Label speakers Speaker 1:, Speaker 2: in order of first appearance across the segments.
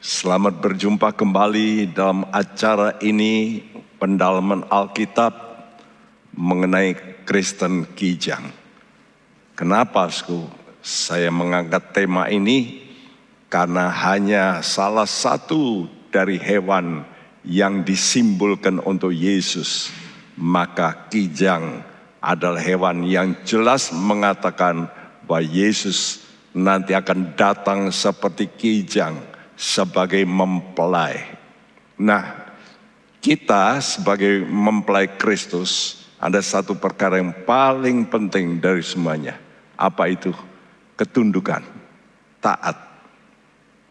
Speaker 1: Selamat berjumpa kembali dalam acara ini pendalaman Alkitab mengenai Kristen Kijang. Kenapa Sku? saya mengangkat tema ini? Karena hanya salah satu dari hewan yang disimbolkan untuk Yesus, maka kijang adalah hewan yang jelas mengatakan bahwa Yesus nanti akan datang seperti kijang sebagai mempelai. Nah, kita sebagai mempelai Kristus ada satu perkara yang paling penting dari semuanya. Apa itu? Ketundukan, taat.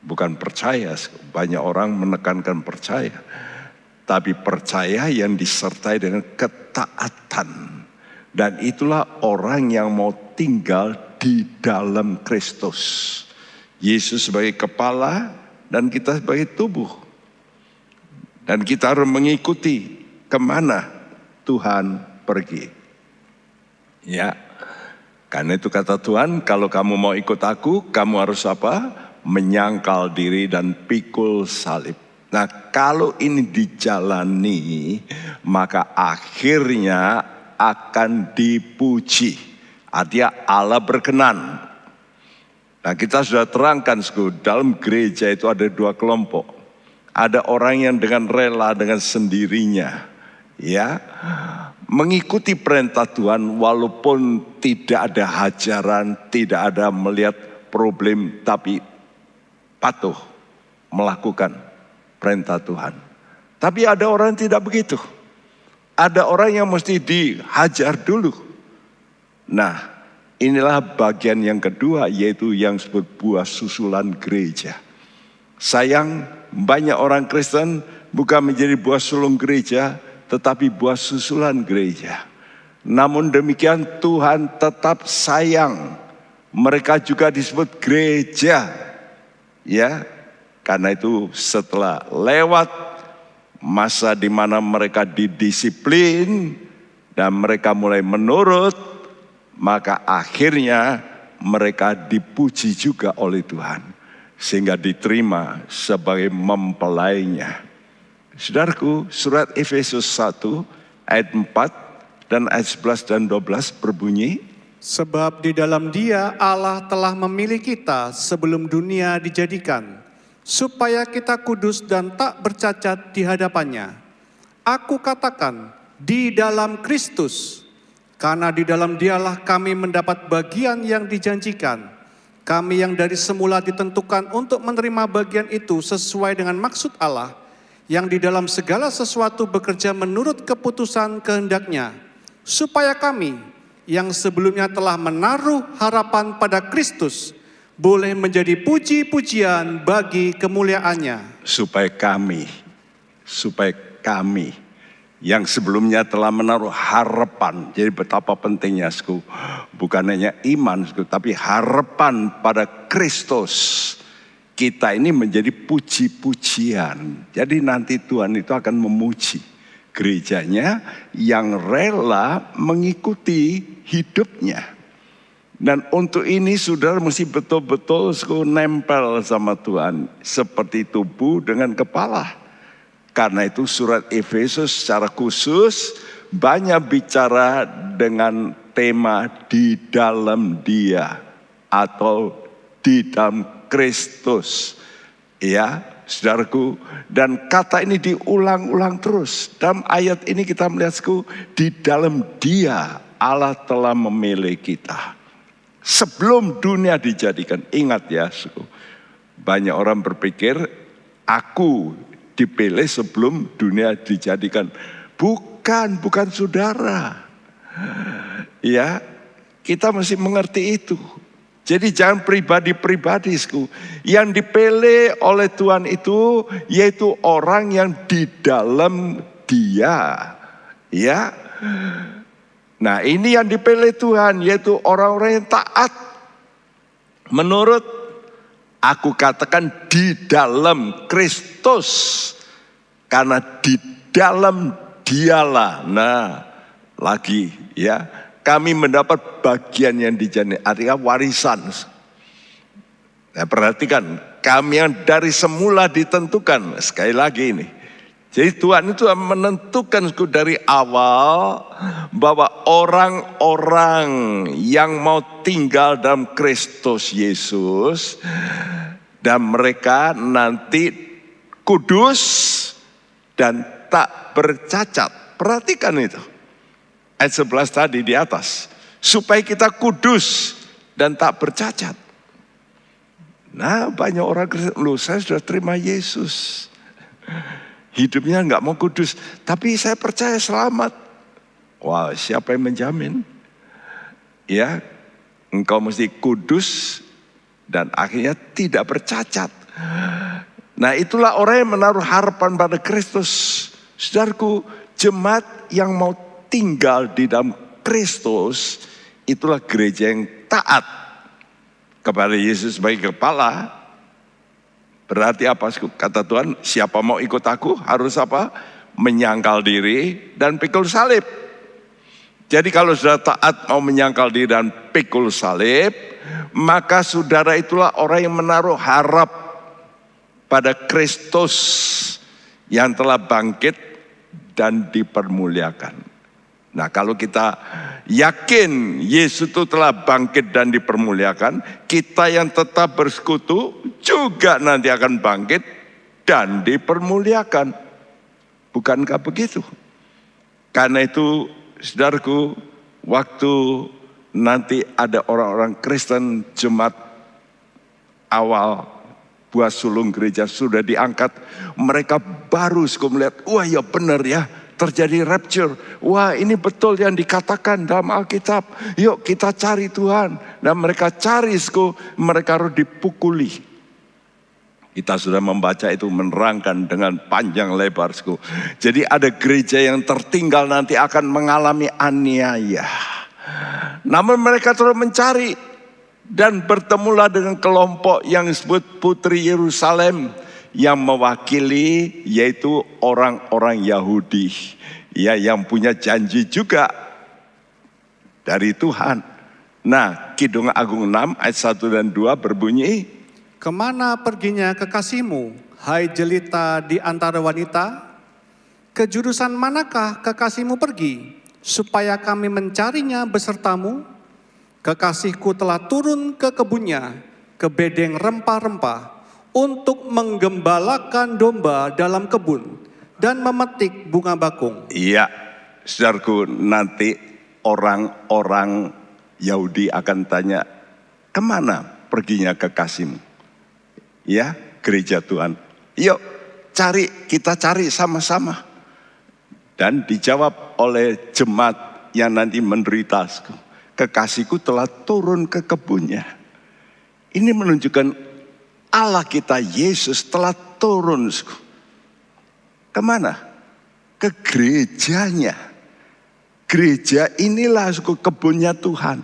Speaker 1: Bukan percaya, banyak orang menekankan percaya. Tapi percaya yang disertai dengan ketaatan. Dan itulah orang yang mau tinggal di dalam Kristus. Yesus sebagai kepala, dan kita sebagai tubuh. Dan kita harus mengikuti ke mana Tuhan pergi. Ya, karena itu kata Tuhan, kalau kamu mau ikut aku, kamu harus apa? Menyangkal diri dan pikul salib. Nah kalau ini dijalani, maka akhirnya akan dipuji. Artinya Allah berkenan Nah kita sudah terangkan dalam gereja itu ada dua kelompok. Ada orang yang dengan rela dengan sendirinya ya mengikuti perintah Tuhan walaupun tidak ada hajaran, tidak ada melihat problem tapi patuh melakukan perintah Tuhan. Tapi ada orang yang tidak begitu. Ada orang yang mesti dihajar dulu. Nah, Inilah bagian yang kedua yaitu yang disebut buah susulan gereja. Sayang banyak orang Kristen bukan menjadi buah sulung gereja tetapi buah susulan gereja. Namun demikian Tuhan tetap sayang. Mereka juga disebut gereja. Ya, karena itu setelah lewat masa di mana mereka didisiplin dan mereka mulai menurut maka akhirnya mereka dipuji juga oleh Tuhan sehingga diterima sebagai mempelainya. Saudaraku, surat Efesus 1 ayat 4 dan ayat 11 dan 12 berbunyi,
Speaker 2: Sebab di dalam dia Allah telah memilih kita sebelum dunia dijadikan, supaya kita kudus dan tak bercacat di hadapannya. Aku katakan, di dalam Kristus, karena di dalam dialah kami mendapat bagian yang dijanjikan. Kami yang dari semula ditentukan untuk menerima bagian itu sesuai dengan maksud Allah, yang di dalam segala sesuatu bekerja menurut keputusan kehendaknya, supaya kami yang sebelumnya telah menaruh harapan pada Kristus, boleh menjadi puji-pujian bagi kemuliaannya.
Speaker 1: Supaya kami, supaya kami yang sebelumnya telah menaruh harapan. Jadi betapa pentingnya sku, bukan hanya iman sku, tapi harapan pada Kristus. Kita ini menjadi puji-pujian. Jadi nanti Tuhan itu akan memuji gerejanya yang rela mengikuti hidupnya. Dan untuk ini saudara mesti betul-betul nempel sama Tuhan. Seperti tubuh dengan kepala. Karena itu surat Efesus secara khusus banyak bicara dengan tema di dalam dia atau di dalam Kristus. Ya, saudaraku. Dan kata ini diulang-ulang terus. Dalam ayat ini kita melihatku di dalam dia Allah telah memilih kita. Sebelum dunia dijadikan, ingat ya, banyak orang berpikir aku dipilih sebelum dunia dijadikan. Bukan, bukan saudara. Ya, kita mesti mengerti itu. Jadi jangan pribadi-pribadi. Yang dipilih oleh Tuhan itu yaitu orang yang di dalam dia. Ya. Nah ini yang dipilih Tuhan yaitu orang-orang yang taat. Menurut Aku katakan di dalam Kristus. Karena di dalam dialah. Nah, lagi ya. Kami mendapat bagian yang dijanjikan, artinya warisan. Nah, perhatikan, kami yang dari semula ditentukan. Sekali lagi ini. Jadi Tuhan itu menentukan dari awal bahwa orang-orang yang mau tinggal dalam Kristus Yesus dan mereka nanti kudus dan tak bercacat. Perhatikan itu. Ayat 11 tadi di atas. Supaya kita kudus dan tak bercacat. Nah banyak orang Kristen, loh saya sudah terima Yesus. Hidupnya nggak mau kudus, tapi saya percaya selamat. Wah siapa yang menjamin? Ya, engkau mesti kudus dan akhirnya tidak bercacat. Nah itulah orang yang menaruh harapan pada Kristus. Saudaraku, jemaat yang mau tinggal di dalam Kristus, itulah gereja yang taat kepada Yesus sebagai kepala. Berarti apa? Kata Tuhan, siapa mau ikut aku harus apa? Menyangkal diri dan pikul salib. Jadi kalau sudah taat mau menyangkal diri dan pikul salib, maka saudara itulah orang yang menaruh harap pada Kristus yang telah bangkit dan dipermuliakan. Nah kalau kita yakin Yesus itu telah bangkit dan dipermuliakan, kita yang tetap bersekutu juga nanti akan bangkit dan dipermuliakan. Bukankah begitu? Karena itu saudaraku, waktu nanti ada orang-orang Kristen jemaat awal buah sulung gereja sudah diangkat, mereka baru melihat, wah ya benar ya, terjadi rapture. Wah ini betul yang dikatakan dalam Alkitab. Yuk kita cari Tuhan. Dan mereka cari, sku, mereka harus dipukuli. Kita sudah membaca itu menerangkan dengan panjang lebar. Sku. Jadi ada gereja yang tertinggal nanti akan mengalami aniaya. Namun mereka terus mencari dan bertemulah dengan kelompok yang disebut Putri Yerusalem yang mewakili yaitu orang-orang Yahudi ya yang punya janji juga dari Tuhan. Nah, Kidung Agung 6 ayat 1 dan 2 berbunyi,
Speaker 2: Ke mana perginya kekasihmu, hai jelita di antara wanita? Ke jurusan manakah kekasihmu pergi, supaya kami mencarinya besertamu? Kekasihku telah turun ke kebunnya, ke bedeng rempah-rempah, untuk menggembalakan domba dalam kebun dan memetik bunga bakung.
Speaker 1: Iya, saudaraku nanti orang-orang Yahudi akan tanya, ke mana perginya kekasihmu? Ya, gereja Tuhan. Yuk, cari, kita cari sama-sama. Dan dijawab oleh jemaat yang nanti menderita. Kekasihku telah turun ke kebunnya. Ini menunjukkan Allah kita Yesus telah turun. Ke mana? Ke gerejanya. Gereja inilah suku kebunnya Tuhan.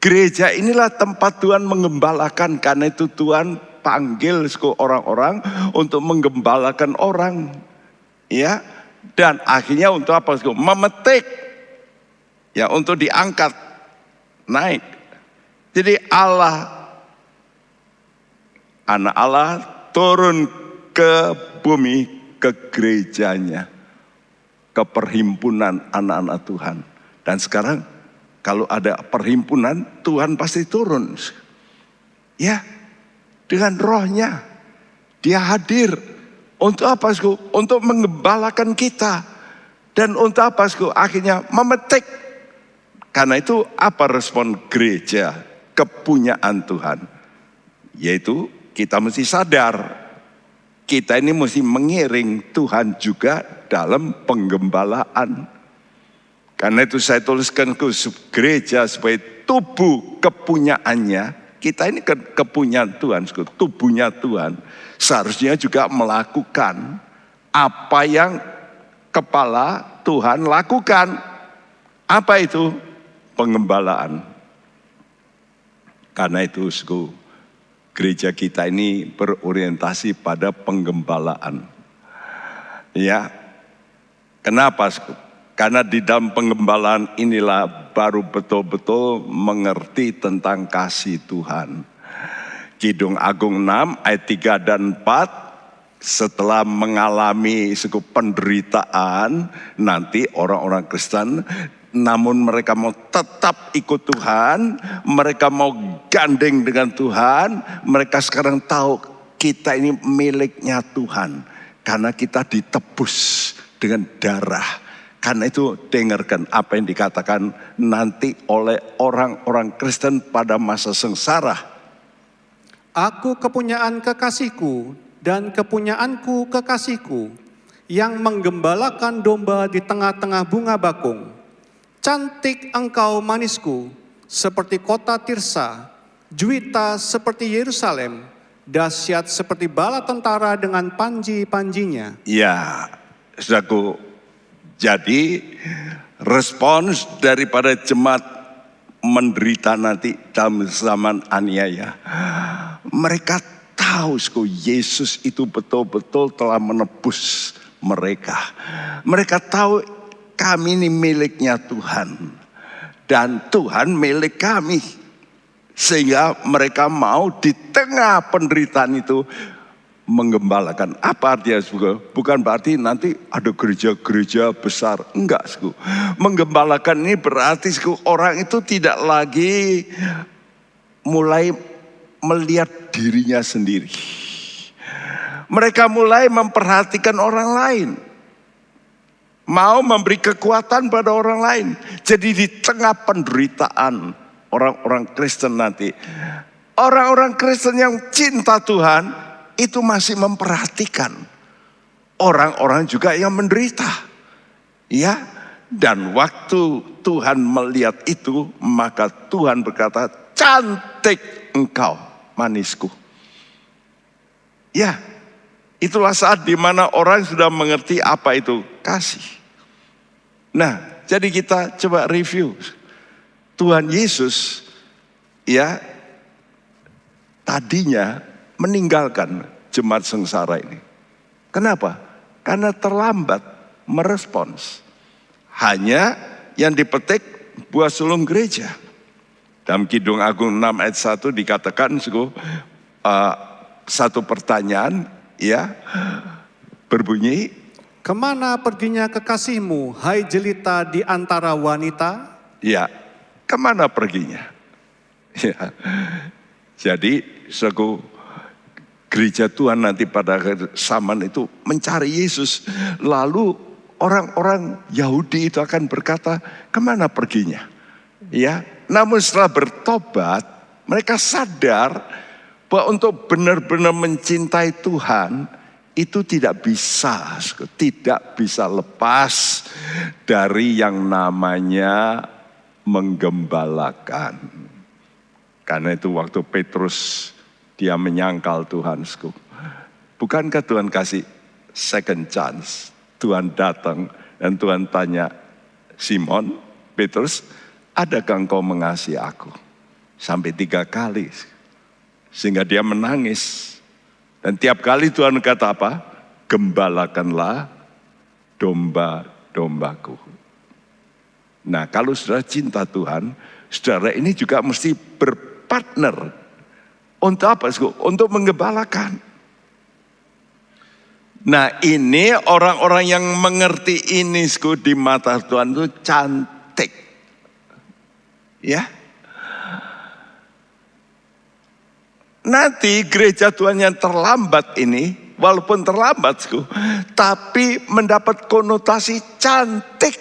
Speaker 1: Gereja inilah tempat Tuhan mengembalakan karena itu Tuhan panggil suku orang-orang untuk menggembalakan orang. Ya, dan akhirnya untuk apa? Memetik. Ya, untuk diangkat naik. Jadi Allah anak Allah turun ke bumi, ke gerejanya, ke perhimpunan anak-anak Tuhan. Dan sekarang kalau ada perhimpunan, Tuhan pasti turun. Ya, dengan rohnya. Dia hadir. Untuk apa, Sku? Untuk mengembalakan kita. Dan untuk apa, Sku? Akhirnya memetik. Karena itu apa respon gereja? Kepunyaan Tuhan. Yaitu kita mesti sadar, kita ini mesti mengiring Tuhan juga dalam penggembalaan. Karena itu saya tuliskan ke gereja sebagai tubuh kepunyaannya. Kita ini ke kepunyaan Tuhan, tubuhnya Tuhan. Seharusnya juga melakukan apa yang kepala Tuhan lakukan. Apa itu? Pengembalaan. Karena itu, gereja kita ini berorientasi pada penggembalaan. Ya, kenapa? Karena di dalam penggembalaan inilah baru betul-betul mengerti tentang kasih Tuhan. Kidung Agung 6 ayat 3 dan 4 setelah mengalami suku penderitaan nanti orang-orang Kristen namun mereka mau tetap ikut Tuhan, mereka mau gandeng dengan Tuhan, mereka sekarang tahu kita ini miliknya Tuhan karena kita ditebus dengan darah. Karena itu dengarkan apa yang dikatakan nanti oleh orang-orang Kristen pada masa sengsara.
Speaker 2: Aku kepunyaan kekasihku dan kepunyaanku kekasihku yang menggembalakan domba di tengah-tengah bunga bakung. Cantik engkau manisku, seperti kota Tirsa, juwita seperti Yerusalem, dahsyat seperti bala tentara dengan panji-panjinya.
Speaker 1: Ya, saudaraku, jadi respons daripada jemaat menderita nanti dalam zaman aniaya. Mereka tahu suku Yesus itu betul-betul telah menebus mereka. Mereka tahu kami ini miliknya Tuhan. Dan Tuhan milik kami. Sehingga mereka mau di tengah penderitaan itu menggembalakan. Apa artinya suku? Bukan berarti nanti ada gereja-gereja besar. Enggak suku. Menggembalakan ini berarti suku orang itu tidak lagi mulai melihat dirinya sendiri. Mereka mulai memperhatikan orang lain. Mau memberi kekuatan pada orang lain. Jadi di tengah penderitaan orang-orang Kristen nanti. Orang-orang Kristen yang cinta Tuhan itu masih memperhatikan orang-orang juga yang menderita. Ya, dan waktu Tuhan melihat itu, maka Tuhan berkata, "Cantik engkau, manisku." Ya, itulah saat di mana orang sudah mengerti apa itu kasih. Nah, jadi kita coba review. Tuhan Yesus ya tadinya meninggalkan jemaat sengsara ini. Kenapa? Karena terlambat merespons. Hanya yang dipetik buah sulung gereja. Dalam Kidung Agung 6 ayat 1 dikatakan uh, satu pertanyaan ya berbunyi
Speaker 2: Ke mana perginya kekasihmu, hai jelita di antara wanita?
Speaker 1: Ya, ke mana perginya? Ya. Jadi, suku gereja Tuhan nanti pada zaman itu mencari Yesus. Lalu orang-orang Yahudi itu akan berkata, ke mana perginya? Ya, namun setelah bertobat, mereka sadar bahwa untuk benar-benar mencintai Tuhan, itu tidak bisa, tidak bisa lepas dari yang namanya menggembalakan. Karena itu waktu Petrus dia menyangkal Tuhan, bukankah Tuhan kasih second chance? Tuhan datang dan Tuhan tanya, Simon, Petrus, adakah engkau mengasihi aku? Sampai tiga kali. Sehingga dia menangis. Dan tiap kali Tuhan kata apa? Gembalakanlah domba-dombaku. Nah kalau sudah cinta Tuhan, saudara ini juga mesti berpartner. Untuk apa? Untuk menggembalakan. Nah ini orang-orang yang mengerti ini di mata Tuhan itu cantik. Ya, Nanti gereja Tuhan yang terlambat ini, walaupun terlambat, tapi mendapat konotasi cantik,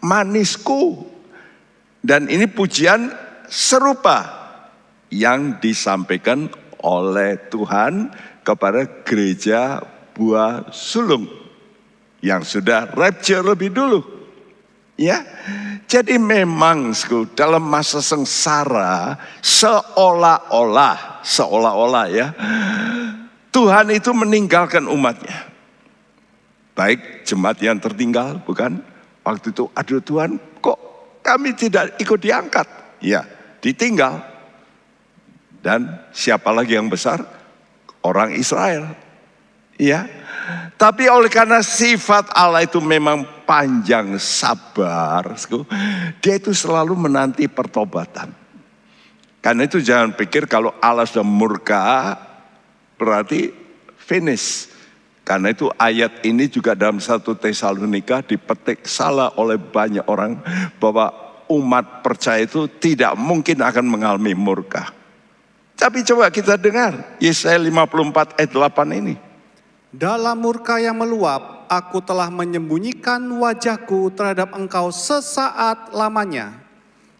Speaker 1: manisku. Dan ini pujian serupa yang disampaikan oleh Tuhan kepada gereja buah sulung yang sudah rapture lebih dulu. Ya, jadi memang dalam masa sengsara seolah-olah, seolah-olah ya, Tuhan itu meninggalkan umatnya. Baik jemaat yang tertinggal, bukan? Waktu itu, aduh Tuhan, kok kami tidak ikut diangkat? Ya, ditinggal. Dan siapa lagi yang besar? Orang Israel. Ya, tapi oleh karena sifat Allah itu memang panjang sabar, dia itu selalu menanti pertobatan. Karena itu jangan pikir kalau Allah sudah murka berarti finish. Karena itu ayat ini juga dalam satu Tesalonika dipetik salah oleh banyak orang bahwa umat percaya itu tidak mungkin akan mengalami murka. Tapi coba kita dengar Yesaya 54 ayat 8 ini.
Speaker 2: Dalam murka yang meluap, aku telah menyembunyikan wajahku terhadap engkau sesaat lamanya.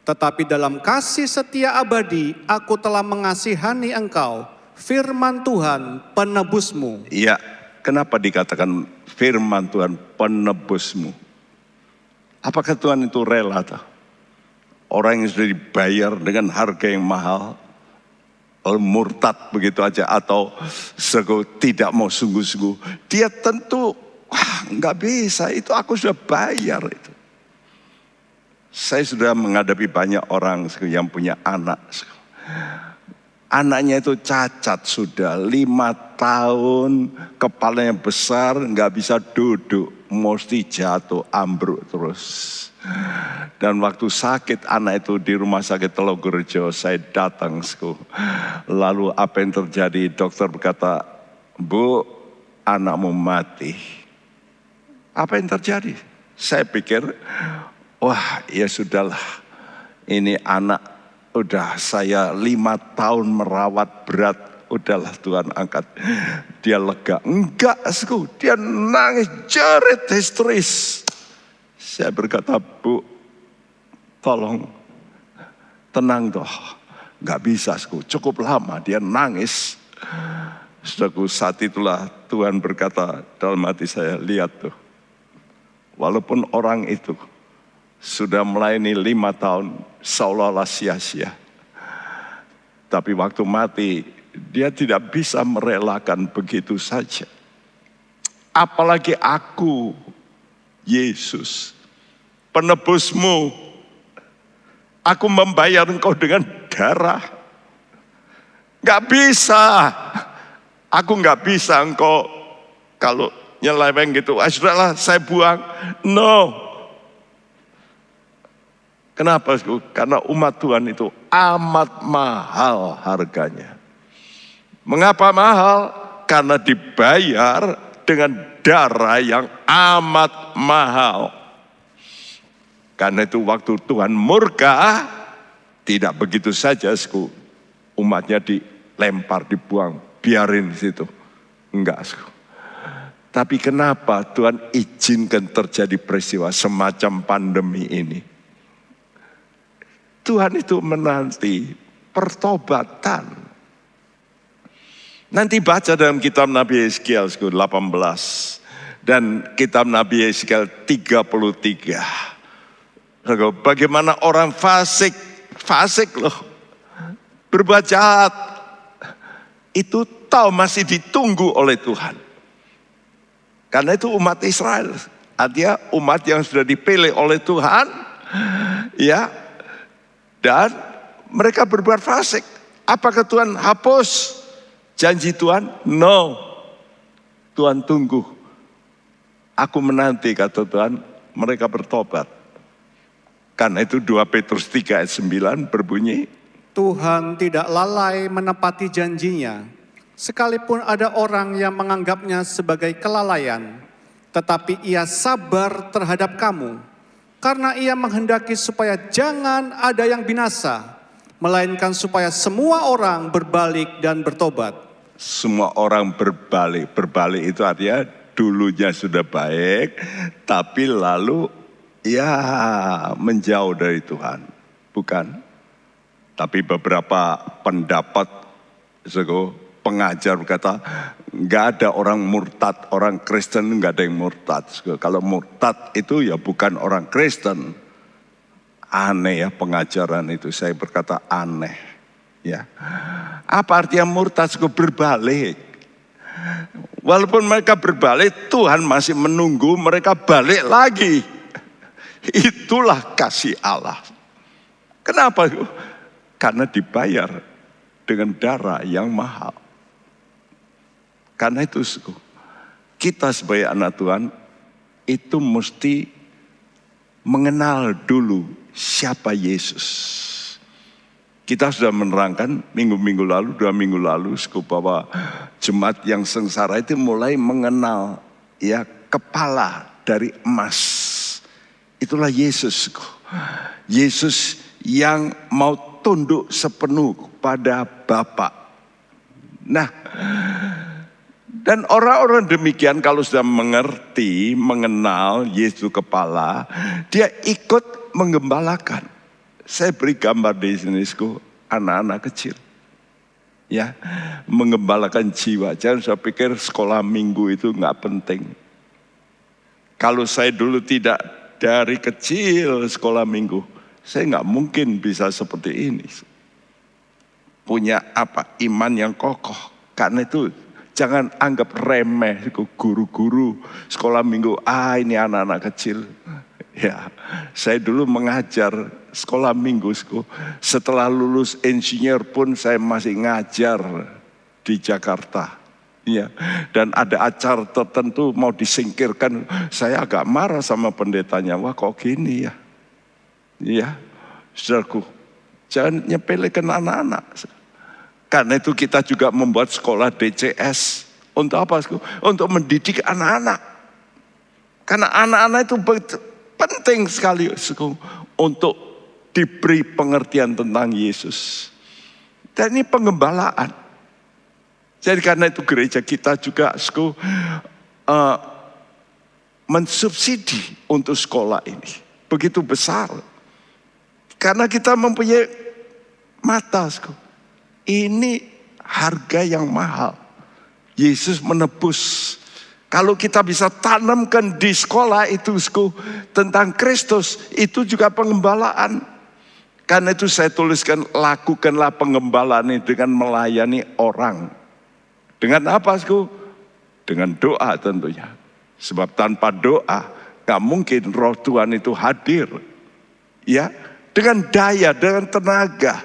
Speaker 2: Tetapi dalam kasih setia abadi, aku telah mengasihani engkau, firman Tuhan penebusmu.
Speaker 1: Iya, kenapa dikatakan firman Tuhan penebusmu? Apakah Tuhan itu rela? Orang yang sudah dibayar dengan harga yang mahal, murtad begitu aja atau tidak mau sungguh-sungguh, dia tentu wah nggak bisa itu aku sudah bayar itu. Saya sudah menghadapi banyak orang yang punya anak. Anaknya itu cacat sudah lima tahun, kepalanya besar, nggak bisa duduk, mesti jatuh, ambruk terus. Dan waktu sakit anak itu di rumah sakit Telogorejo, saya datang. Lalu apa yang terjadi? Dokter berkata, Bu, anakmu mati. Apa yang terjadi? Saya pikir, Wah ya sudahlah ini anak udah saya lima tahun merawat berat udahlah Tuhan angkat dia lega enggak asku dia nangis jerit histeris saya berkata bu tolong tenang toh nggak bisa asku cukup lama dia nangis Saudaraku saat itulah Tuhan berkata dalam hati saya lihat tuh walaupun orang itu sudah melayani lima tahun seolah-olah sia-sia. Tapi waktu mati dia tidak bisa merelakan begitu saja. Apalagi aku, Yesus, penebusmu. Aku membayar engkau dengan darah. Gak bisa. Aku gak bisa engkau kalau nyeleweng gitu. Ah, sudahlah saya buang. No, Kenapa? Karena umat Tuhan itu amat mahal harganya. Mengapa mahal? Karena dibayar dengan darah yang amat mahal. Karena itu waktu Tuhan murka, tidak begitu saja sku. umatnya dilempar, dibuang, biarin di situ. Enggak sku. Tapi kenapa Tuhan izinkan terjadi peristiwa semacam pandemi ini? Tuhan itu menanti pertobatan. Nanti baca dalam kitab Nabi Yeskiel 18 dan kitab Nabi Yeskiel 33. Bagaimana orang fasik, fasik loh, berbuat jahat. Itu tahu masih ditunggu oleh Tuhan. Karena itu umat Israel, artinya umat yang sudah dipilih oleh Tuhan, ya dan mereka berbuat fasik. Apakah Tuhan hapus janji Tuhan? No. Tuhan tunggu. Aku menanti kata Tuhan mereka bertobat. Karena itu 2 Petrus 3 ayat 9 berbunyi.
Speaker 2: Tuhan tidak lalai menepati janjinya. Sekalipun ada orang yang menganggapnya sebagai kelalaian. Tetapi ia sabar terhadap kamu karena ia menghendaki supaya jangan ada yang binasa, melainkan supaya semua orang berbalik dan bertobat.
Speaker 1: Semua orang berbalik, berbalik itu artinya dulunya sudah baik, tapi lalu ya menjauh dari Tuhan, bukan? Tapi beberapa pendapat, pengajar berkata, nggak ada orang murtad, orang Kristen nggak ada yang murtad. Kalau murtad itu ya bukan orang Kristen. Aneh ya pengajaran itu, saya berkata aneh. Ya, apa artinya murtad? Berbalik. Walaupun mereka berbalik, Tuhan masih menunggu mereka balik lagi. Itulah kasih Allah. Kenapa? Karena dibayar dengan darah yang mahal. Karena itu kita sebagai anak Tuhan itu mesti mengenal dulu siapa Yesus. Kita sudah menerangkan minggu-minggu lalu, dua minggu lalu, bahwa jemaat yang sengsara itu mulai mengenal ya kepala dari emas. Itulah Yesus. Yesus yang mau tunduk sepenuh pada Bapa. Nah, dan orang-orang demikian kalau sudah mengerti, mengenal Yesus kepala, dia ikut menggembalakan. Saya beri gambar di sini, anak-anak kecil. Ya, mengembalakan jiwa. Jangan saya pikir sekolah minggu itu nggak penting. Kalau saya dulu tidak dari kecil sekolah minggu, saya nggak mungkin bisa seperti ini. Punya apa? Iman yang kokoh. Karena itu jangan anggap remeh guru-guru sekolah minggu. Ah ini anak-anak kecil. Ya, saya dulu mengajar sekolah minggu. Setelah lulus insinyur pun saya masih ngajar di Jakarta. Ya, dan ada acara tertentu mau disingkirkan, saya agak marah sama pendetanya. Wah kok gini ya? Ya, saudaraku, jangan nyepelekan anak-anak. Karena itu kita juga membuat sekolah DCS. Untuk apa? Untuk mendidik anak-anak. Karena anak-anak itu penting sekali untuk diberi pengertian tentang Yesus. Dan ini pengembalaan. Jadi karena itu gereja kita juga uh, mensubsidi untuk sekolah ini. Begitu besar. Karena kita mempunyai mata. Sku. Ini harga yang mahal. Yesus menebus kalau kita bisa tanamkan di sekolah itu tentang Kristus, itu juga pengembalaan. Karena itu saya tuliskan lakukanlah pengembalaan ini dengan melayani orang. Dengan apa sku? Dengan doa tentunya. Sebab tanpa doa gak mungkin roh Tuhan itu hadir. Ya, dengan daya, dengan tenaga.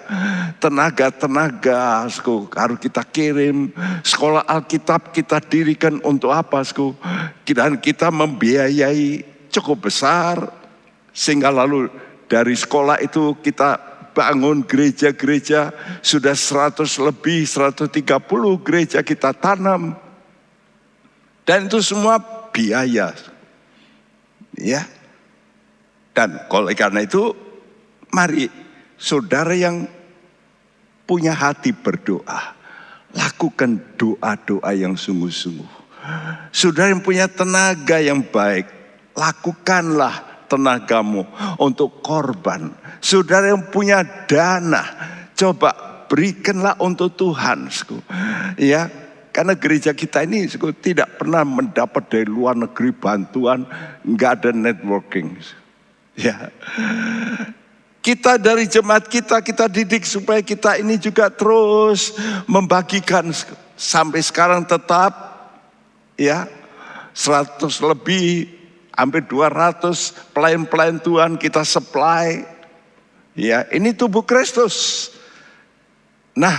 Speaker 1: Tenaga-tenaga harus kita kirim. Sekolah Alkitab kita dirikan untuk apa? Dan kita membiayai cukup besar. Sehingga lalu dari sekolah itu kita bangun gereja-gereja. Sudah 100 lebih, 130 gereja kita tanam. Dan itu semua biaya. Ya. Dan oleh karena itu Mari saudara yang punya hati berdoa, lakukan doa-doa yang sungguh-sungguh. Saudara yang punya tenaga yang baik, lakukanlah tenagamu untuk korban. Saudara yang punya dana, coba berikanlah untuk Tuhan. Ya, karena gereja kita ini tidak pernah mendapat dari luar negeri bantuan, nggak ada networking. Ya, kita dari jemaat kita, kita didik supaya kita ini juga terus membagikan sampai sekarang tetap ya 100 lebih hampir 200 pelayan-pelayan Tuhan kita supply. Ya, ini tubuh Kristus. Nah,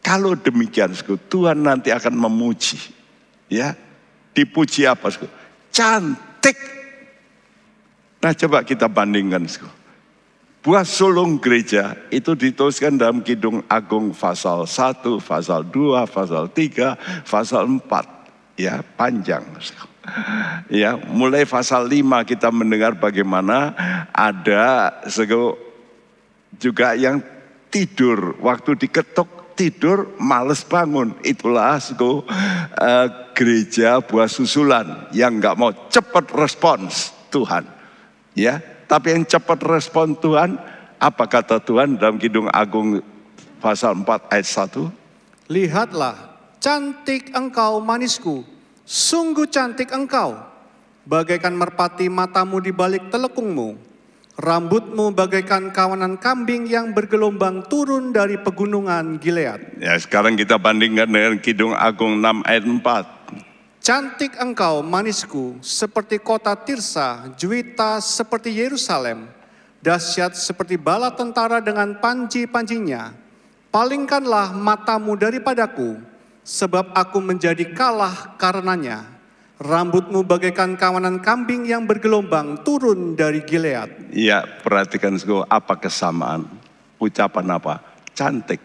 Speaker 1: kalau demikian, Tuhan nanti akan memuji. Ya, dipuji apa? Cantik Nah coba kita bandingkan. Buah sulung gereja itu dituliskan dalam Kidung Agung pasal 1, pasal 2, pasal 3, pasal 4. Ya, panjang. Ya, mulai pasal 5 kita mendengar bagaimana ada juga yang tidur waktu diketuk tidur males bangun. Itulah suku uh, gereja buah susulan yang nggak mau cepat respons Tuhan. Ya, tapi yang cepat respon Tuhan, apa kata Tuhan dalam Kidung Agung pasal 4 ayat 1?
Speaker 2: Lihatlah, cantik engkau manisku, sungguh cantik engkau, bagaikan merpati matamu di balik telekungmu, rambutmu bagaikan kawanan kambing yang bergelombang turun dari pegunungan Gilead.
Speaker 1: Ya, sekarang kita bandingkan dengan Kidung Agung 6 ayat 4.
Speaker 2: Cantik engkau manisku seperti kota Tirsa, juwita seperti Yerusalem, dahsyat seperti bala tentara dengan panji-panjinya. Palingkanlah matamu daripadaku, sebab aku menjadi kalah karenanya. Rambutmu bagaikan kawanan kambing yang bergelombang turun dari Gilead.
Speaker 1: Iya, perhatikan apa kesamaan ucapan apa? Cantik.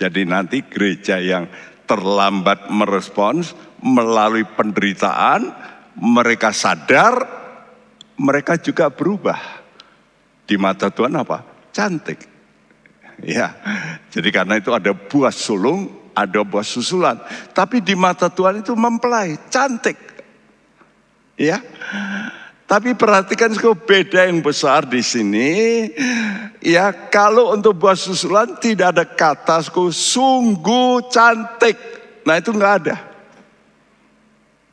Speaker 1: Jadi nanti gereja yang terlambat merespons melalui penderitaan, mereka sadar, mereka juga berubah. Di mata Tuhan apa? Cantik. Ya, jadi karena itu ada buah sulung, ada buah susulan. Tapi di mata Tuhan itu mempelai, cantik. Ya, tapi perhatikan beda yang besar di sini. Ya kalau untuk buah susulan tidak ada kata sungguh cantik. Nah itu nggak ada.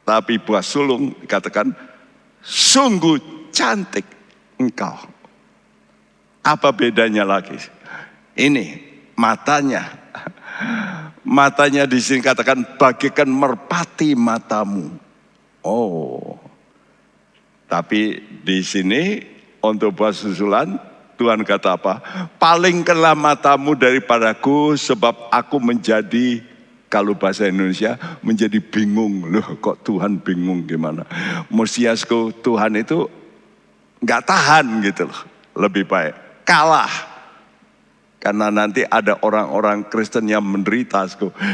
Speaker 1: Tapi buah sulung dikatakan sungguh cantik engkau. Apa bedanya lagi? Ini matanya. Matanya di sini katakan bagikan merpati matamu. Oh. Tapi di sini untuk buah susulan Tuhan kata apa? Palingkanlah matamu daripadaku sebab aku menjadi kalau bahasa Indonesia menjadi bingung loh kok Tuhan bingung gimana Musiasku Tuhan itu nggak tahan gitu loh lebih baik kalah karena nanti ada orang-orang Kristen yang menderita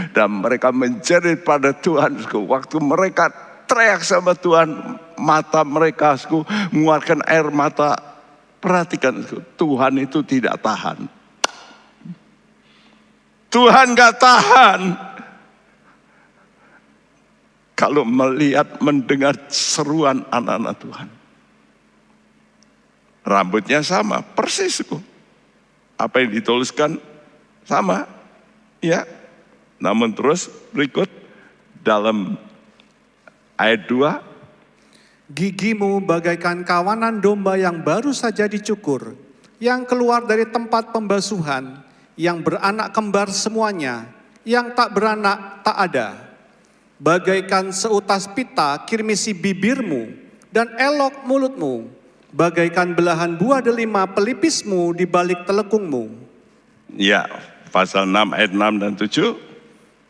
Speaker 1: dan mereka menjerit pada Tuhan waktu mereka teriak sama Tuhan mata mereka mengeluarkan air mata perhatikan Tuhan itu tidak tahan Tuhan gak tahan kalau melihat, mendengar seruan anak-anak Tuhan. Rambutnya sama, persis kok. Apa yang dituliskan sama, ya. Namun terus berikut dalam ayat 2.
Speaker 2: Gigimu bagaikan kawanan domba yang baru saja dicukur, yang keluar dari tempat pembasuhan, yang beranak kembar semuanya, yang tak beranak tak ada bagaikan seutas pita kirmisi bibirmu dan elok mulutmu, bagaikan belahan buah delima pelipismu di balik telekungmu.
Speaker 1: Ya, pasal 6 ayat 6 dan 7.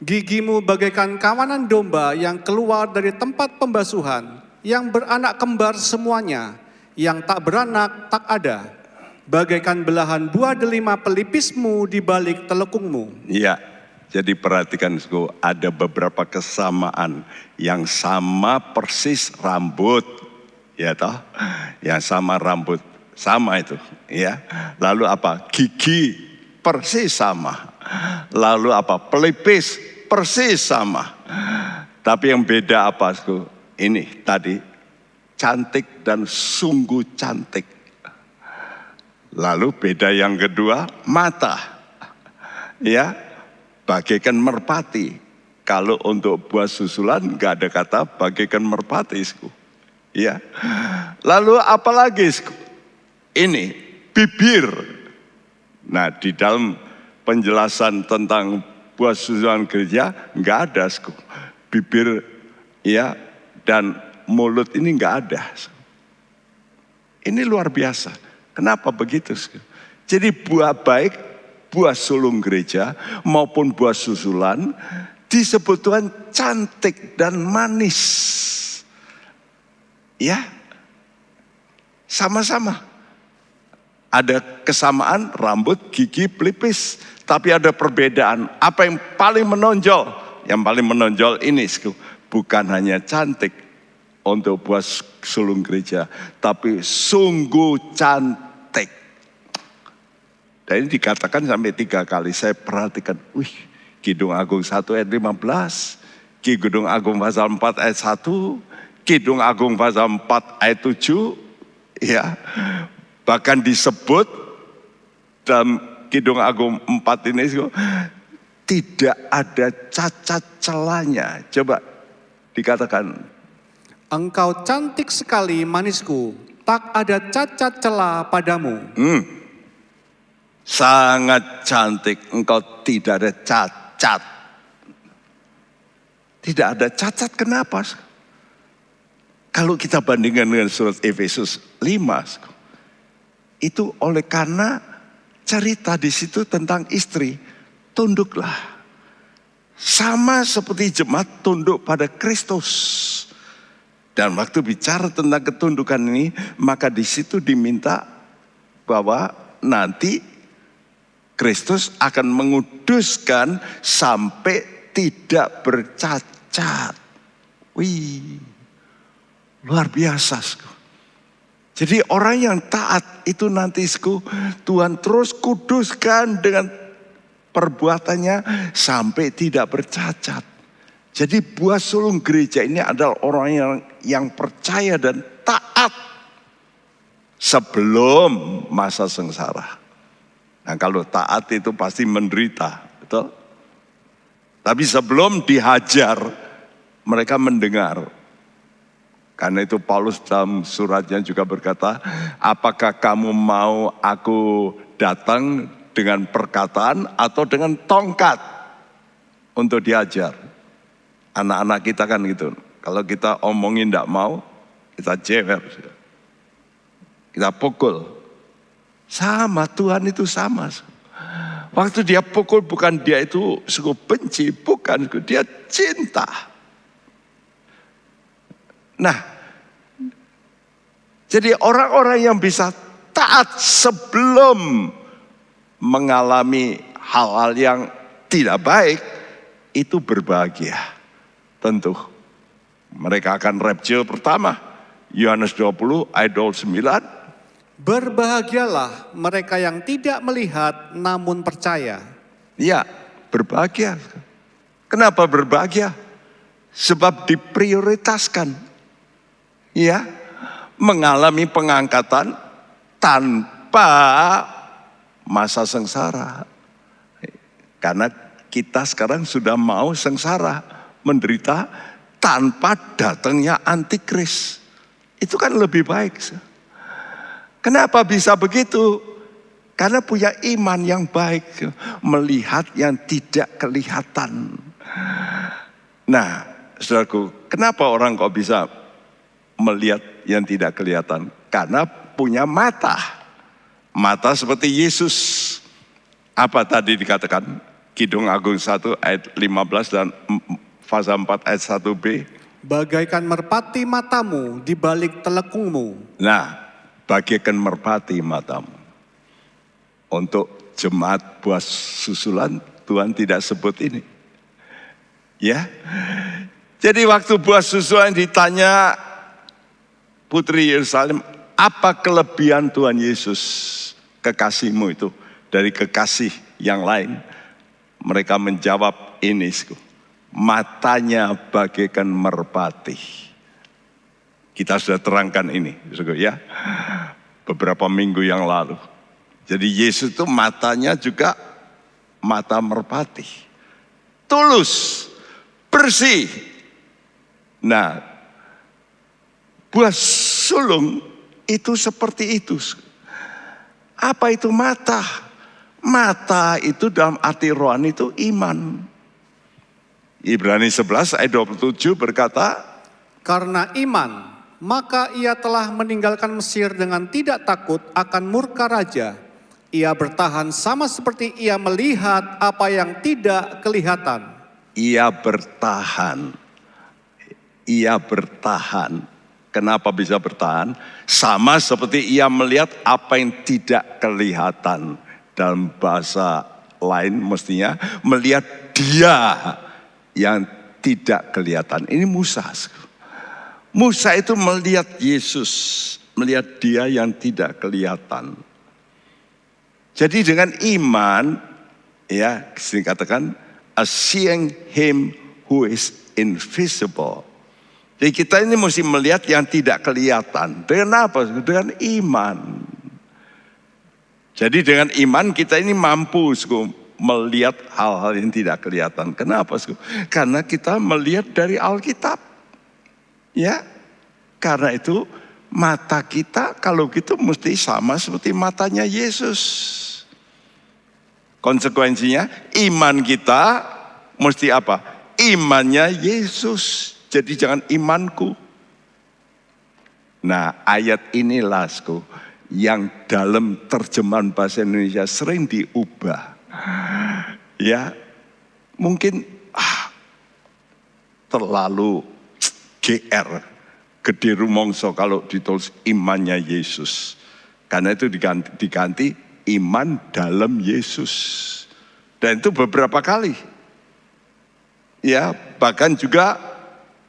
Speaker 2: Gigimu bagaikan kawanan domba yang keluar dari tempat pembasuhan, yang beranak kembar semuanya, yang tak beranak tak ada. Bagaikan belahan buah delima pelipismu di balik telekungmu.
Speaker 1: Ya, jadi perhatikan ada beberapa kesamaan yang sama persis rambut, ya toh, yang sama rambut, sama itu, ya. Lalu apa? Gigi persis sama. Lalu apa? Pelipis persis sama. Tapi yang beda apa? Ini tadi cantik dan sungguh cantik. Lalu beda yang kedua mata. Ya, bagaikan merpati. Kalau untuk buah susulan nggak ada kata bagaikan merpati. Ya. Lalu apalagi? Ini bibir. Nah di dalam penjelasan tentang buah susulan gereja nggak ada. Bibir ya dan mulut ini nggak ada. Ini luar biasa. Kenapa begitu? Jadi buah baik buah sulung gereja maupun buah susulan disebut Tuhan cantik dan manis. Ya, sama-sama. Ada kesamaan rambut, gigi, pelipis. Tapi ada perbedaan. Apa yang paling menonjol? Yang paling menonjol ini bukan hanya cantik untuk buah sulung gereja. Tapi sungguh cantik dan ini dikatakan sampai tiga kali. Saya perhatikan, wih, Kidung Agung 1 ayat 15, Kidung Agung pasal 4 ayat 1, Kidung Agung pasal 4 ayat 7, ya. Bahkan disebut dalam Kidung Agung 4 ini tidak ada cacat celanya. Coba dikatakan.
Speaker 2: Engkau cantik sekali manisku, tak ada cacat celah padamu.
Speaker 1: Hmm. Sangat cantik, engkau tidak ada cacat. Tidak ada cacat, kenapa? Kalau kita bandingkan dengan surat Efesus 5, itu oleh karena cerita di situ tentang istri, tunduklah. Sama seperti jemaat tunduk pada Kristus. Dan waktu bicara tentang ketundukan ini, maka di situ diminta bahwa nanti Kristus akan menguduskan sampai tidak bercacat. Wih, luar biasa. Jadi orang yang taat itu nanti Tuhan terus kuduskan dengan perbuatannya sampai tidak bercacat. Jadi buah sulung gereja ini adalah orang yang yang percaya dan taat sebelum masa sengsara. Nah kalau taat itu pasti menderita, betul? Tapi sebelum dihajar, mereka mendengar. Karena itu Paulus dalam suratnya juga berkata, apakah kamu mau aku datang dengan perkataan atau dengan tongkat untuk diajar? Anak-anak kita kan gitu. Kalau kita omongin tidak mau, kita jewer. Kita pukul. Sama Tuhan itu sama. Waktu dia pukul bukan dia itu sungguh benci, bukan dia cinta. Nah, jadi orang-orang yang bisa taat sebelum mengalami hal-hal yang tidak baik itu berbahagia. Tentu mereka akan rapture pertama. Yohanes 20 ayat 29
Speaker 2: Berbahagialah mereka yang tidak melihat namun percaya.
Speaker 1: Ya, berbahagia. Kenapa berbahagia? Sebab diprioritaskan. Ya, mengalami pengangkatan tanpa masa sengsara. Karena kita sekarang sudah mau sengsara, menderita tanpa datangnya antikris. Itu kan lebih baik. Kenapa bisa begitu? Karena punya iman yang baik, melihat yang tidak kelihatan. Nah, saudaraku, kenapa orang kok bisa melihat yang tidak kelihatan? Karena punya mata. Mata seperti Yesus. Apa tadi dikatakan? Kidung Agung 1 ayat 15 dan fasa 4 ayat 1b.
Speaker 2: Bagaikan merpati matamu di balik telekungmu.
Speaker 1: Nah, bagaikan merpati matamu. Untuk jemaat buah susulan Tuhan tidak sebut ini. Ya. Jadi waktu buah susulan ditanya Putri Yerusalem, apa kelebihan Tuhan Yesus kekasihmu itu dari kekasih yang lain? Mereka menjawab ini, matanya bagaikan merpati. Kita sudah terangkan ini, ya, beberapa minggu yang lalu. Jadi Yesus itu matanya juga mata merpati. Tulus, bersih. Nah, buah sulung itu seperti itu. Apa itu mata? Mata itu dalam arti rohani itu iman. Ibrani 11 ayat 27 berkata,
Speaker 2: Karena iman maka ia telah meninggalkan Mesir dengan tidak takut akan murka raja. Ia bertahan sama seperti ia melihat apa yang tidak kelihatan.
Speaker 1: Ia bertahan. Ia bertahan. Kenapa bisa bertahan? Sama seperti ia melihat apa yang tidak kelihatan. Dalam bahasa lain mestinya melihat dia yang tidak kelihatan. Ini Musa. Musa itu melihat Yesus, melihat dia yang tidak kelihatan. Jadi dengan iman, ya, katakan, seeing him who is invisible. Jadi kita ini mesti melihat yang tidak kelihatan. Dengan apa? Dengan iman. Jadi dengan iman kita ini mampu melihat hal-hal yang tidak kelihatan. Kenapa? Karena kita melihat dari Alkitab. Ya, karena itu mata kita kalau gitu mesti sama seperti matanya Yesus. Konsekuensinya iman kita mesti apa? Imannya Yesus. Jadi jangan imanku. Nah ayat ini lasku yang dalam terjemahan bahasa Indonesia sering diubah. Ya mungkin ah, terlalu GR, gede rumongso kalau ditulis imannya Yesus. Karena itu diganti, diganti iman dalam Yesus. Dan itu beberapa kali. Ya, bahkan juga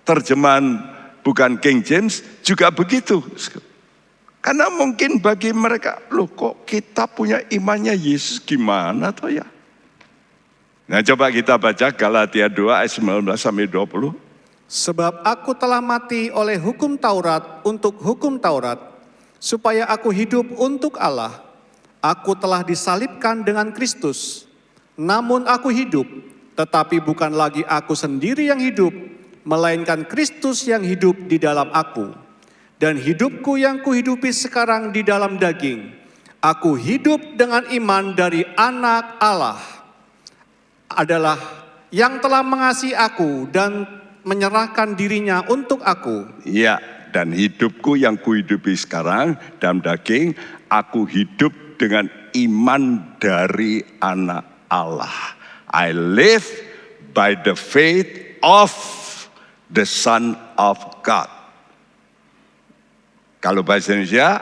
Speaker 1: terjemahan bukan King James juga begitu. Karena mungkin bagi mereka, loh kok kita punya imannya Yesus gimana toh ya? Nah coba kita baca Galatia 2 ayat 19 sampai 20.
Speaker 2: Sebab aku telah mati oleh hukum Taurat untuk hukum Taurat, supaya aku hidup untuk Allah. Aku telah disalibkan dengan Kristus. Namun aku hidup, tetapi bukan lagi aku sendiri yang hidup, melainkan Kristus yang hidup di dalam aku. Dan hidupku yang kuhidupi sekarang di dalam daging, aku hidup dengan iman dari anak Allah adalah yang telah mengasihi aku dan menyerahkan dirinya untuk aku.
Speaker 1: Ya, dan hidupku yang kuhidupi sekarang dalam daging, aku hidup dengan iman dari anak Allah. I live by the faith of the Son of God. Kalau bahasa Indonesia,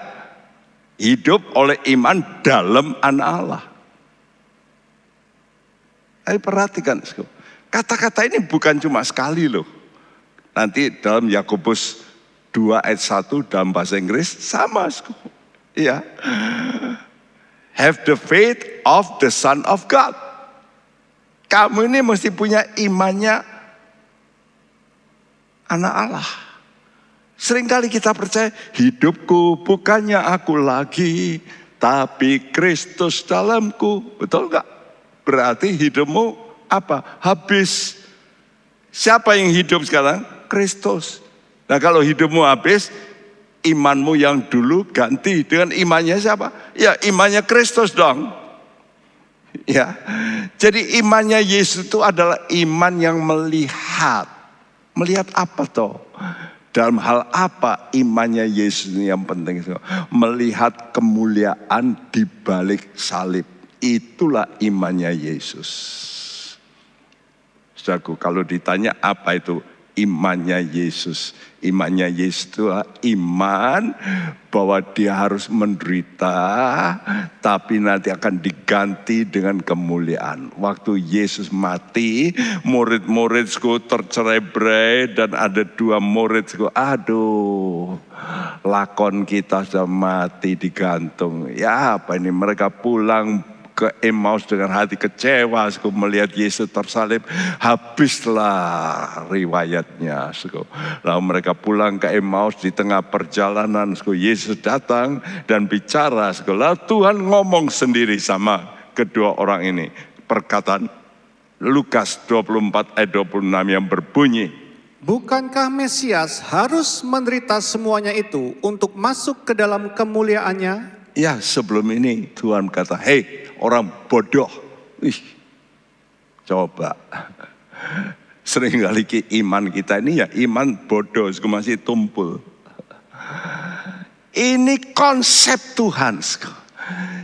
Speaker 1: hidup oleh iman dalam anak Allah. Ayo perhatikan, kata-kata ini bukan cuma sekali loh. Nanti dalam Yakobus 2 ayat 1 dalam bahasa Inggris sama. Iya. Have the faith of the Son of God. Kamu ini mesti punya imannya anak Allah. Seringkali kita percaya hidupku bukannya aku lagi, tapi Kristus dalamku. Betul enggak? Berarti hidupmu apa? Habis. Siapa yang hidup sekarang? Kristus. Nah kalau hidupmu habis, imanmu yang dulu ganti dengan imannya siapa? Ya imannya Kristus dong. Ya, jadi imannya Yesus itu adalah iman yang melihat. Melihat apa toh? Dalam hal apa imannya Yesus ini yang penting? Melihat kemuliaan di balik salib. Itulah imannya Yesus. Saudaraku, kalau ditanya apa itu imannya Yesus. Imannya Yesus itu iman bahwa dia harus menderita, tapi nanti akan diganti dengan kemuliaan. Waktu Yesus mati, murid-muridku tercerai-berai dan ada dua muridku, aduh lakon kita sudah mati digantung. Ya apa ini mereka pulang ke Emmaus dengan hati kecewa suku melihat Yesus tersalib habislah riwayatnya suku. lalu mereka pulang ke Emmaus di tengah perjalanan suku Yesus datang dan bicara suku. lalu Tuhan ngomong sendiri sama kedua orang ini perkataan Lukas 24 ayat 26 yang berbunyi
Speaker 2: Bukankah Mesias harus menderita semuanya itu untuk masuk ke dalam kemuliaannya?
Speaker 1: Ya sebelum ini Tuhan kata, hei orang bodoh. Ih, coba. Sering kali iman kita ini ya iman bodoh, masih tumpul. Ini konsep Tuhan.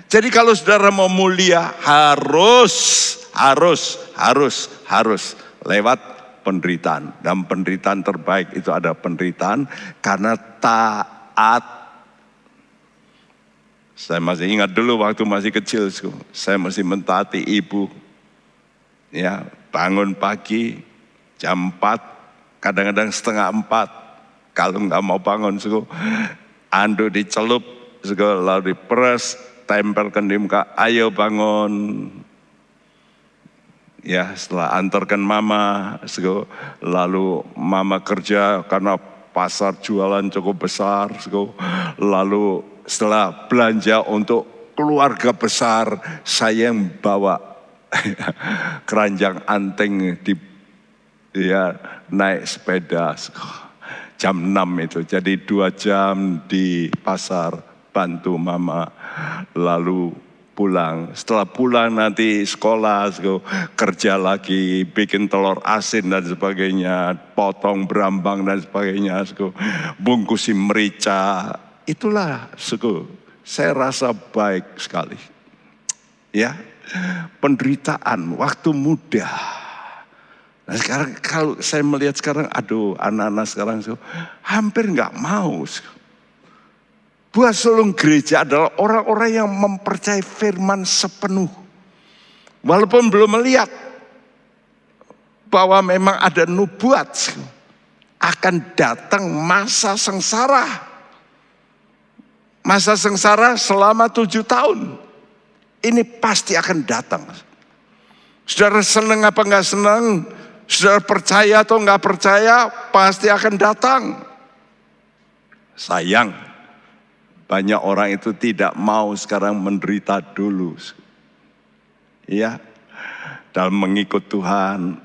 Speaker 1: Jadi kalau saudara mau mulia harus, harus, harus, harus lewat penderitaan. Dan penderitaan terbaik itu ada penderitaan karena taat saya masih ingat dulu waktu masih kecil, saya masih mentaati ibu. Ya, bangun pagi jam 4, kadang-kadang setengah 4. Kalau nggak mau bangun, suku, anduk dicelup, suku, lalu diperes, tempelkan di muka, ayo bangun. Ya, setelah antarkan mama, suku, lalu mama kerja karena pasar jualan cukup besar, suku, lalu setelah belanja untuk keluarga besar, saya yang bawa keranjang anteng di ya naik sepeda jam 6 itu. Jadi dua jam di pasar bantu mama lalu pulang. Setelah pulang nanti sekolah, kerja lagi, bikin telur asin dan sebagainya, potong berambang dan sebagainya, bungkusin merica, Itulah suku, saya rasa baik sekali. Ya, penderitaan waktu muda. Nah sekarang kalau saya melihat sekarang, aduh anak-anak sekarang so, hampir nggak mau. Buah sulung gereja adalah orang-orang yang mempercayai firman sepenuh. Walaupun belum melihat bahwa memang ada nubuat akan datang masa sengsara. Masa sengsara selama tujuh tahun. Ini pasti akan datang. Saudara senang apa enggak senang, saudara percaya atau enggak percaya, pasti akan datang. Sayang, banyak orang itu tidak mau sekarang menderita dulu. Iya, dalam mengikut Tuhan,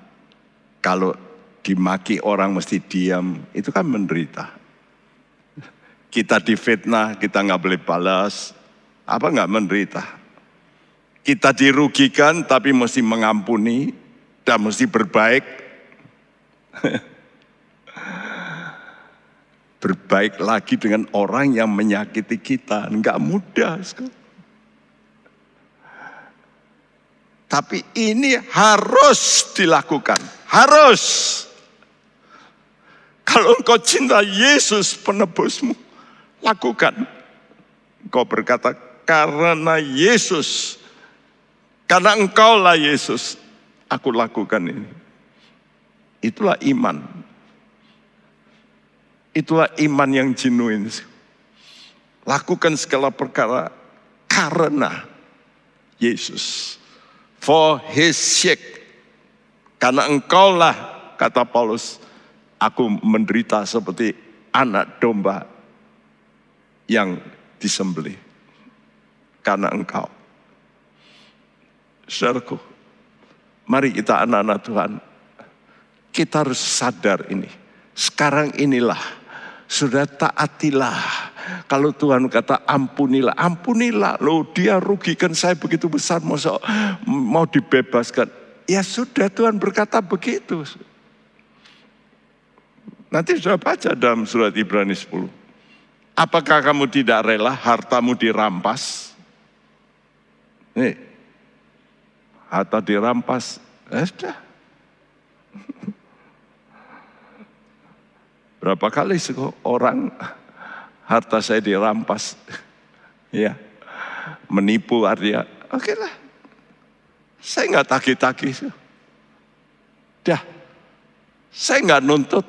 Speaker 1: kalau dimaki orang mesti diam, itu kan menderita. Kita difitnah, kita nggak boleh balas, apa nggak menderita? Kita dirugikan tapi mesti mengampuni dan mesti berbaik. berbaik lagi dengan orang yang menyakiti kita, nggak mudah. Tapi ini harus dilakukan, harus. Kalau engkau cinta Yesus penebusmu, lakukan. Engkau berkata, karena Yesus, karena engkaulah Yesus, aku lakukan ini. Itulah iman. Itulah iman yang genuine. Lakukan segala perkara karena Yesus. For his sake. Karena engkaulah, kata Paulus, aku menderita seperti anak domba yang disembelih. Karena engkau. Saudaraku, mari kita anak-anak Tuhan, kita harus sadar ini. Sekarang inilah, sudah taatilah. Kalau Tuhan kata ampunilah, ampunilah. Loh dia rugikan saya begitu besar, mau, mau dibebaskan. Ya sudah Tuhan berkata begitu. Nanti sudah baca dalam surat Ibrani 10. Apakah kamu tidak rela hartamu dirampas? Nih, harta dirampas, eh, sudah. Berapa kali orang harta saya dirampas, ya, menipu artinya, oke okay lah, saya nggak tagih-tagih, dah, saya nggak nuntut,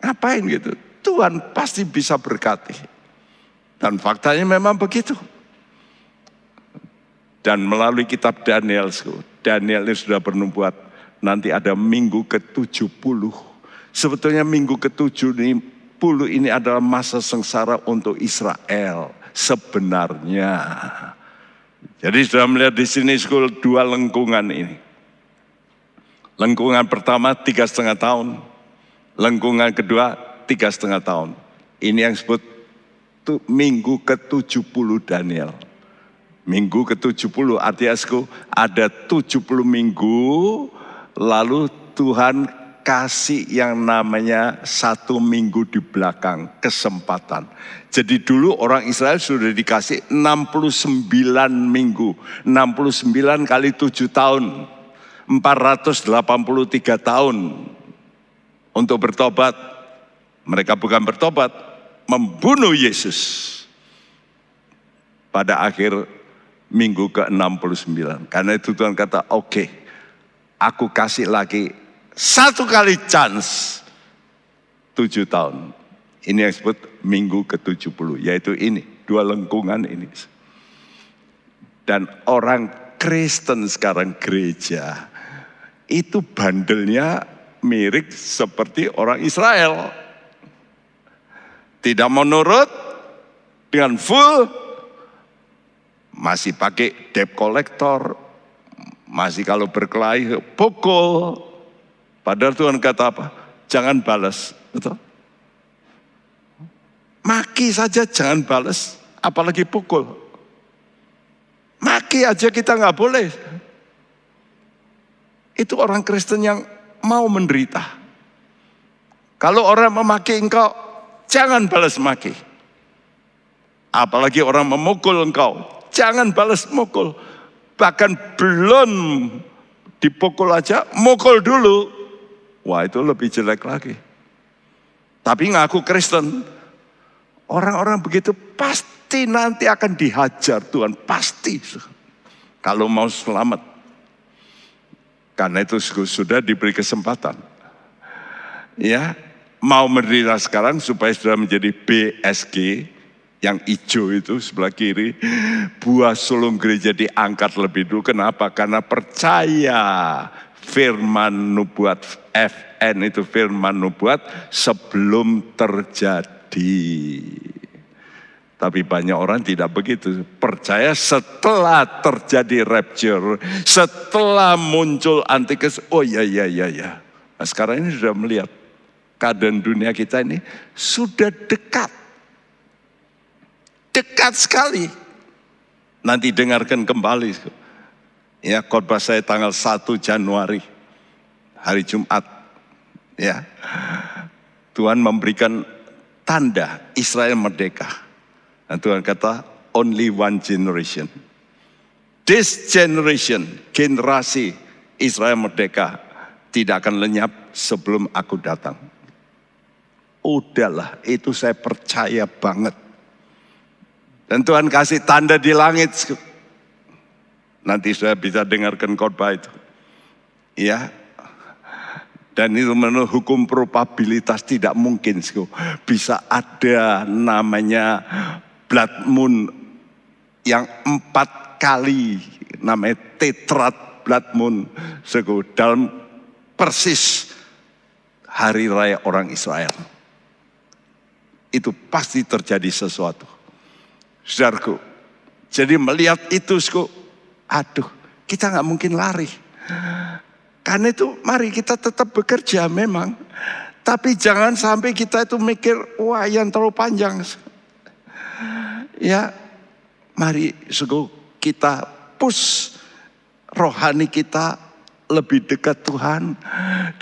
Speaker 1: Ngapain gitu? Tuhan pasti bisa berkati. Dan faktanya memang begitu. Dan melalui kitab Daniel, Daniel ini sudah bernubuat nanti ada minggu ke-70. Sebetulnya minggu ke-70 ini adalah masa sengsara untuk Israel sebenarnya. Jadi sudah melihat di sini school dua lengkungan ini. Lengkungan pertama tiga setengah tahun, Lengkungan kedua tiga setengah tahun. Ini yang disebut minggu ke-70 Daniel. Minggu ke-70 artinya ada 70 minggu lalu Tuhan kasih yang namanya satu minggu di belakang kesempatan. Jadi dulu orang Israel sudah dikasih 69 minggu. 69 kali 7 tahun. 483 tahun untuk bertobat. Mereka bukan bertobat, membunuh Yesus. Pada akhir minggu ke-69. Karena itu Tuhan kata, oke, okay, aku kasih lagi satu kali chance. Tujuh tahun. Ini yang disebut minggu ke-70, yaitu ini, dua lengkungan ini. Dan orang Kristen sekarang gereja, itu bandelnya mirip seperti orang Israel. Tidak menurut dengan full, masih pakai debt collector, masih kalau berkelahi pukul. Padahal Tuhan kata apa? Jangan balas, betul? Maki saja jangan balas, apalagi pukul. Maki aja kita nggak boleh. Itu orang Kristen yang mau menderita. Kalau orang memaki engkau, jangan balas maki. Apalagi orang memukul engkau, jangan balas mukul. Bahkan belum dipukul aja, mukul dulu. Wah itu lebih jelek lagi. Tapi ngaku Kristen, Orang-orang begitu pasti nanti akan dihajar Tuhan, pasti. Kalau mau selamat. Karena itu sudah diberi kesempatan. Ya, mau menderita sekarang supaya sudah menjadi BSG, yang hijau itu sebelah kiri, buah sulung gereja diangkat lebih dulu. Kenapa? Karena percaya firman nubuat FN itu firman nubuat sebelum terjadi. Tapi banyak orang tidak begitu. Percaya setelah terjadi rapture, setelah muncul antikris, oh ya ya ya ya. Nah, sekarang ini sudah melihat keadaan dunia kita ini sudah dekat Dekat sekali. Nanti dengarkan kembali. Ya, khotbah saya tanggal 1 Januari. Hari Jumat. Ya. Tuhan memberikan tanda Israel merdeka. Dan Tuhan kata, only one generation. This generation, generasi Israel merdeka, tidak akan lenyap sebelum aku datang. Udahlah, itu saya percaya banget. Dan Tuhan kasih tanda di langit. Nanti saya bisa dengarkan khotbah itu. Ya. Dan itu menurut hukum probabilitas tidak mungkin bisa ada namanya blood moon yang empat kali namanya tetrat blood moon dalam persis hari raya orang Israel. Itu pasti terjadi sesuatu. Saudaraku, jadi melihat itu, aduh, kita nggak mungkin lari. Karena itu mari kita tetap bekerja memang. Tapi jangan sampai kita itu mikir, wah yang terlalu panjang. Ya, mari suku kita push rohani kita lebih dekat Tuhan.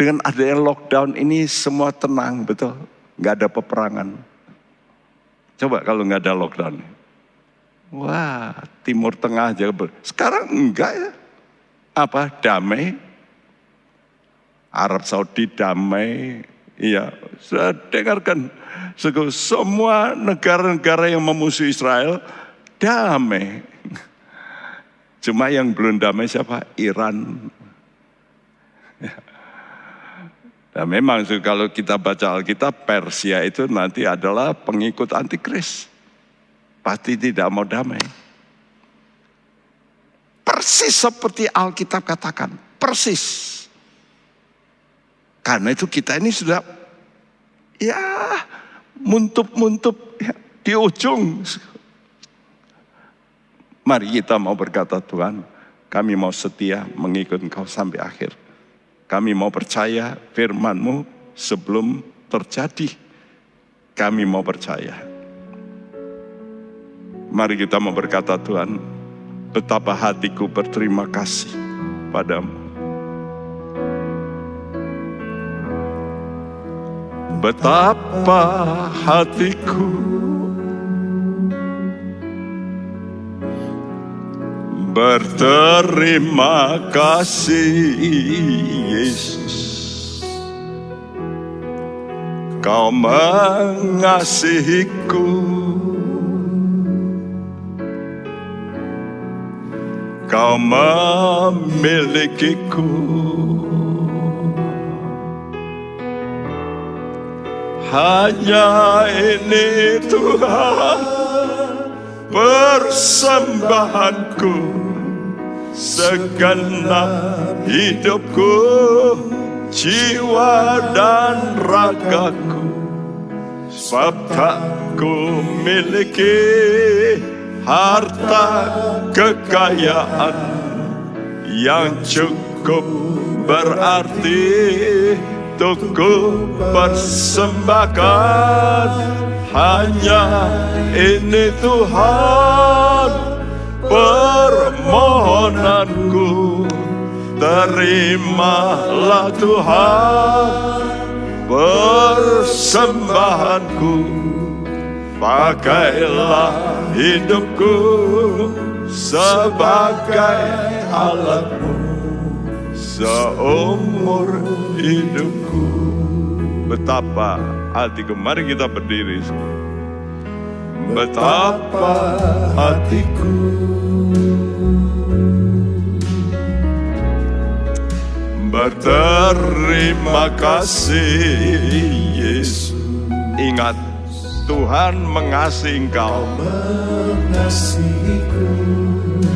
Speaker 1: Dengan adanya lockdown ini semua tenang, betul. Nggak ada peperangan. Coba kalau nggak ada lockdown. Wah, Timur Tengah aja. Sekarang enggak ya. Apa? Damai. Arab Saudi damai. Iya, saya dengarkan. Semua negara-negara yang memusuhi Israel damai. Cuma yang belum damai siapa? Iran. Dan memang kalau kita baca Alkitab, Persia itu nanti adalah pengikut antikris pasti tidak mau damai. Persis seperti Alkitab katakan, persis. Karena itu kita ini sudah ya muntup-muntup ya, di ujung. Mari kita mau berkata Tuhan, kami mau setia mengikut engkau sampai akhir. Kami mau percaya firman-Mu sebelum terjadi. Kami mau percaya. Mari kita mau berkata Tuhan, betapa hatiku berterima kasih padamu. Betapa hatiku berterima kasih Yesus. Kau mengasihiku. Kau memilikiku. Hanya ini Tuhan persembahanku Segenap hidupku, jiwa dan ragaku Sebab tak ku miliki harta kekayaan yang cukup berarti untuk ku persembahkan hanya ini Tuhan permohonanku terimalah Tuhan persembahanku Pakailah hidupku sebagai alatmu seumur hidupku. Betapa hatiku, mari kita berdiri. betapa hatiku berterima kasih Yesus. Ingat, Tuhan mengasihi engkau.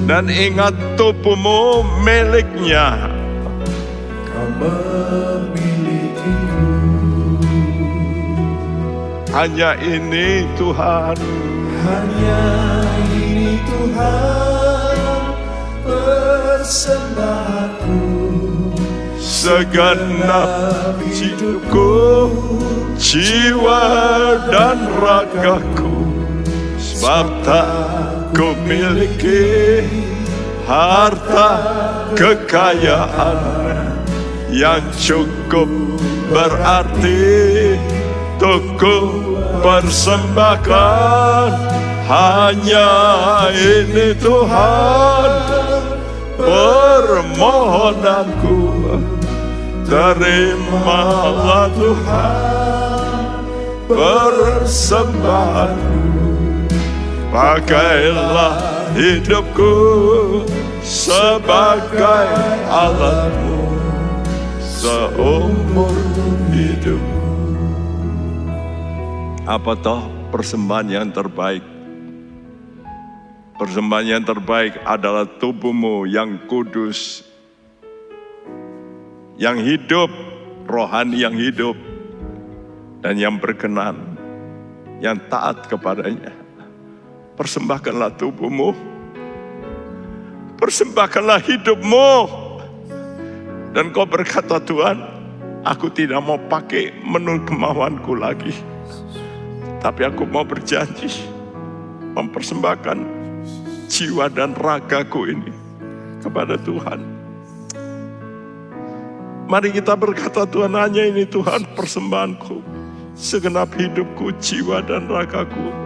Speaker 1: Dan ingat tubuhmu miliknya.
Speaker 3: kau
Speaker 1: Hanya ini Tuhan.
Speaker 3: hanya ini Tuhan persembahanku
Speaker 1: Segenap hidupku, jiwa dan ragaku. Sebab tak ku miliki harta kekayaan yang cukup berarti untuk ku persembahkan hanya ini Tuhan. Permohonanku terimalah Tuhan. Persembahanku pakailah hidupku sebagai alatmu seumur hidupku apa toh persembahan yang terbaik? Persembahan yang terbaik adalah tubuhmu yang kudus, yang hidup, rohani yang hidup, dan yang berkenan, yang taat kepadanya. Persembahkanlah tubuhmu, persembahkanlah hidupmu, dan kau berkata Tuhan, aku tidak mau pakai menurut kemauanku lagi, tapi aku mau berjanji mempersembahkan jiwa dan ragaku ini kepada Tuhan. Mari kita berkata Tuhan hanya ini Tuhan persembahanku. Segenap hidupku, jiwa dan ragaku